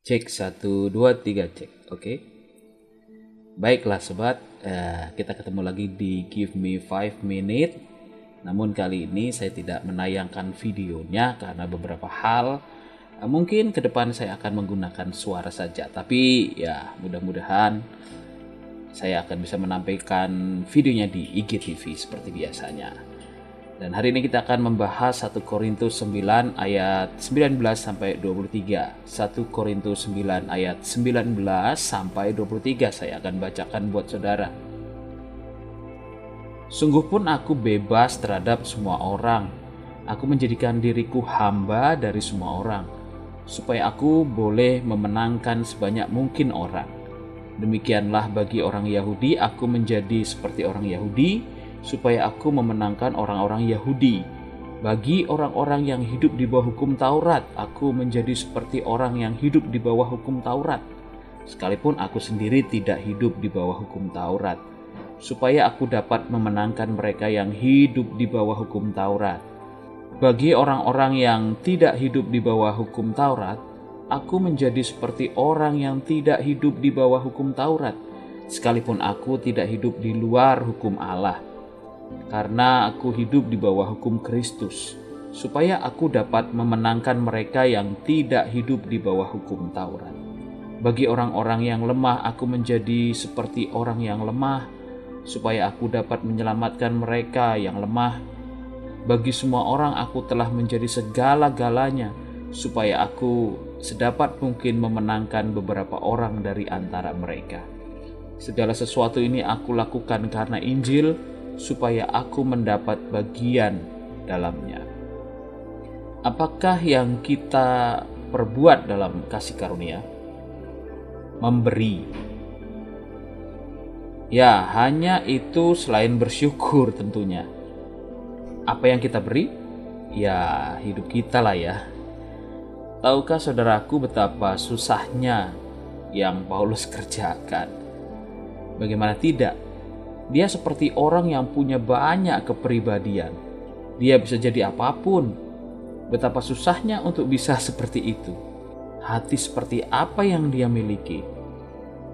Cek satu dua tiga cek, oke? Baiklah sobat, uh, kita ketemu lagi di Give Me Five Minute. Namun kali ini saya tidak menayangkan videonya karena beberapa hal. Uh, mungkin ke depan saya akan menggunakan suara saja, tapi ya mudah-mudahan saya akan bisa menampilkan videonya di IGTV seperti biasanya. Dan hari ini kita akan membahas 1 Korintus 9 ayat 19 sampai 23. 1 Korintus 9 ayat 19 sampai 23 saya akan bacakan buat saudara. Sungguh pun aku bebas terhadap semua orang. Aku menjadikan diriku hamba dari semua orang, supaya aku boleh memenangkan sebanyak mungkin orang. Demikianlah bagi orang Yahudi, aku menjadi seperti orang Yahudi, supaya aku memenangkan orang-orang Yahudi. Bagi orang-orang yang hidup di bawah hukum Taurat, aku menjadi seperti orang yang hidup di bawah hukum Taurat. Sekalipun aku sendiri tidak hidup di bawah hukum Taurat, supaya aku dapat memenangkan mereka yang hidup di bawah hukum Taurat. Bagi orang-orang yang tidak hidup di bawah hukum Taurat, aku menjadi seperti orang yang tidak hidup di bawah hukum Taurat, sekalipun aku tidak hidup di luar hukum Allah karena aku hidup di bawah hukum Kristus, supaya aku dapat memenangkan mereka yang tidak hidup di bawah hukum Taurat. Bagi orang-orang yang lemah, aku menjadi seperti orang yang lemah, supaya aku dapat menyelamatkan mereka yang lemah. Bagi semua orang, aku telah menjadi segala-galanya, supaya aku sedapat mungkin memenangkan beberapa orang dari antara mereka. Segala sesuatu ini aku lakukan karena Injil supaya aku mendapat bagian dalamnya. Apakah yang kita perbuat dalam kasih karunia? Memberi. Ya, hanya itu selain bersyukur tentunya. Apa yang kita beri? Ya, hidup kita lah ya. Tahukah saudaraku betapa susahnya yang Paulus kerjakan? Bagaimana tidak? Dia seperti orang yang punya banyak kepribadian. Dia bisa jadi apa pun. Betapa susahnya untuk bisa seperti itu. Hati seperti apa yang dia miliki.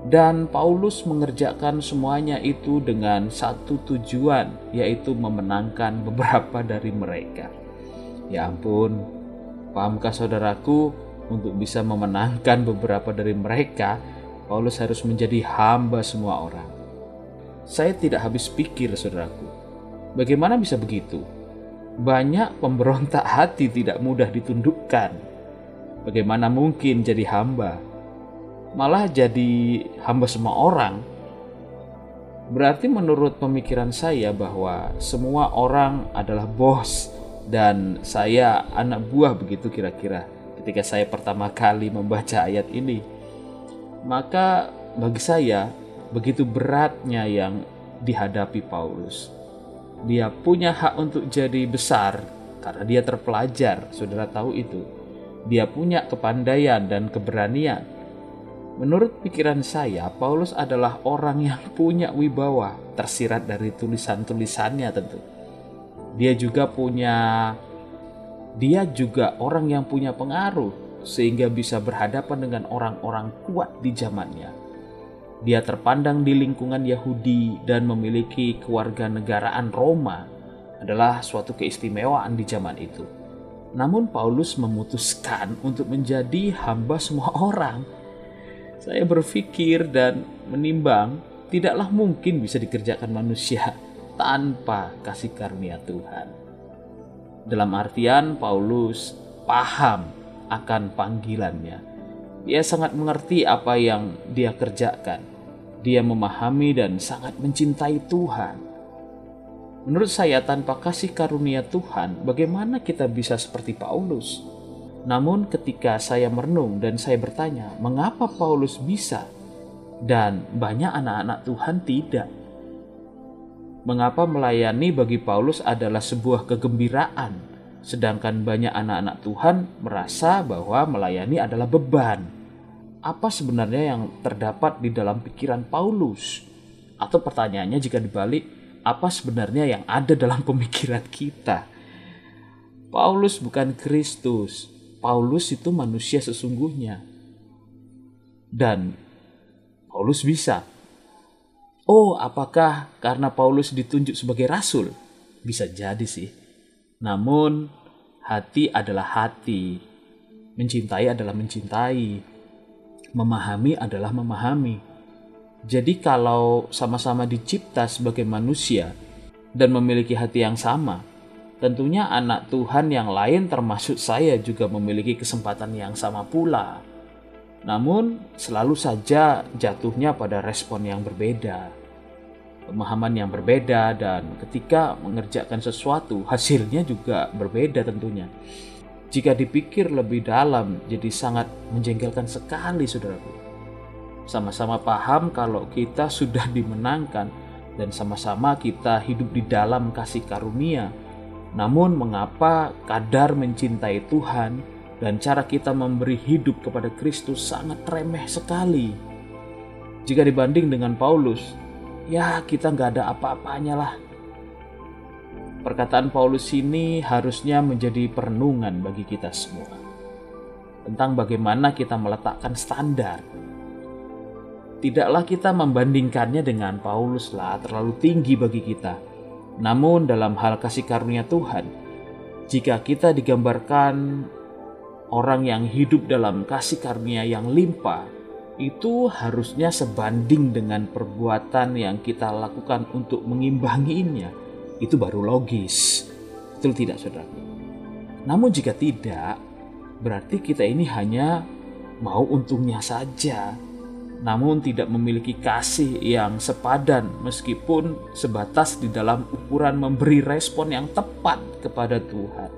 Dan Paulus mengerjakan semuanya itu dengan satu tujuan, yaitu memenangkan beberapa dari mereka. Ya ampun, pahamkah saudaraku, untuk bisa memenangkan beberapa dari mereka, Paulus harus menjadi hamba semua orang. Saya tidak habis pikir, saudaraku. Bagaimana bisa begitu? Banyak pemberontak hati tidak mudah ditundukkan. Bagaimana mungkin jadi hamba? Malah jadi hamba semua orang. Berarti menurut pemikiran saya bahwa semua orang adalah bos dan saya anak buah begitu kira-kira ketika saya pertama kali membaca ayat ini. Maka bagi saya begitu beratnya yang dihadapi Paulus. Dia punya hak untuk jadi besar karena dia terpelajar, saudara tahu itu. Dia punya kepandaian dan keberanian. Menurut pikiran saya, Paulus adalah orang yang punya wibawa, tersirat dari tulisan-tulisannya tentu. Dia juga punya dia juga orang yang punya pengaruh sehingga bisa berhadapan dengan orang-orang kuat di zamannya dia terpandang di lingkungan Yahudi dan memiliki kewarganegaraan Roma adalah suatu keistimewaan di zaman itu. Namun Paulus memutuskan untuk menjadi hamba semua orang. Saya berpikir dan menimbang tidaklah mungkin bisa dikerjakan manusia tanpa kasih karunia Tuhan. Dalam artian Paulus paham akan panggilannya ia sangat mengerti apa yang dia kerjakan. Dia memahami dan sangat mencintai Tuhan. Menurut saya, tanpa kasih karunia Tuhan, bagaimana kita bisa seperti Paulus? Namun, ketika saya merenung dan saya bertanya, mengapa Paulus bisa dan banyak anak-anak Tuhan tidak? Mengapa melayani bagi Paulus adalah sebuah kegembiraan, sedangkan banyak anak-anak Tuhan merasa bahwa melayani adalah beban? Apa sebenarnya yang terdapat di dalam pikiran Paulus? Atau pertanyaannya jika dibalik, apa sebenarnya yang ada dalam pemikiran kita? Paulus bukan Kristus. Paulus itu manusia sesungguhnya. dan Paulus bisa. Oh, apakah karena Paulus ditunjuk sebagai rasul? Bisa jadi sih. Namun, hati adalah hati. Mencintai adalah mencintai. Memahami adalah memahami. Jadi kalau sama-sama dicipta sebagai manusia dan memiliki hati yang sama, tentunya anak Tuhan yang lain termasuk saya juga memiliki kesempatan yang sama pula. Namun selalu saja jatuhnya pada respon yang berbeda pemahaman yang berbeda dan ketika mengerjakan sesuatu hasilnya juga berbeda tentunya. Jika dipikir lebih dalam jadi sangat menjengkelkan sekali saudaraku. Sama-sama paham kalau kita sudah dimenangkan dan sama-sama kita hidup di dalam kasih karunia. Namun mengapa kadar mencintai Tuhan dan cara kita memberi hidup kepada Kristus sangat remeh sekali. Jika dibanding dengan Paulus, ya kita nggak ada apa-apanya lah. Perkataan Paulus ini harusnya menjadi perenungan bagi kita semua tentang bagaimana kita meletakkan standar. Tidaklah kita membandingkannya dengan Paulus lah terlalu tinggi bagi kita. Namun dalam hal kasih karunia Tuhan, jika kita digambarkan orang yang hidup dalam kasih karunia yang limpah, itu harusnya sebanding dengan perbuatan yang kita lakukan untuk mengimbanginya. Itu baru logis. Betul tidak, saudara? Namun jika tidak, berarti kita ini hanya mau untungnya saja, namun tidak memiliki kasih yang sepadan meskipun sebatas di dalam ukuran memberi respon yang tepat kepada Tuhan.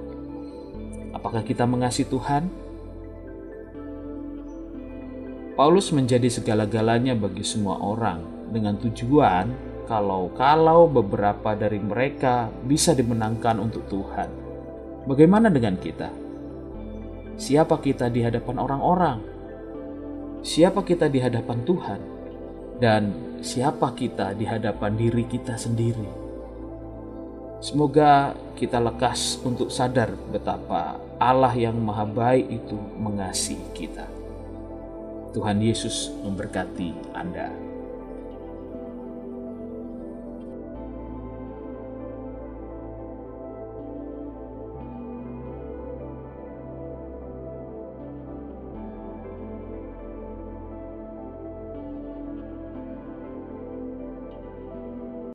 Apakah kita mengasihi Tuhan? Paulus menjadi segala-galanya bagi semua orang dengan tujuan kalau-kalau beberapa dari mereka bisa dimenangkan untuk Tuhan. Bagaimana dengan kita? Siapa kita di hadapan orang-orang? Siapa kita di hadapan Tuhan? Dan siapa kita di hadapan diri kita sendiri? Semoga kita lekas untuk sadar betapa Allah yang Maha Baik itu mengasihi kita. Tuhan Yesus memberkati Anda.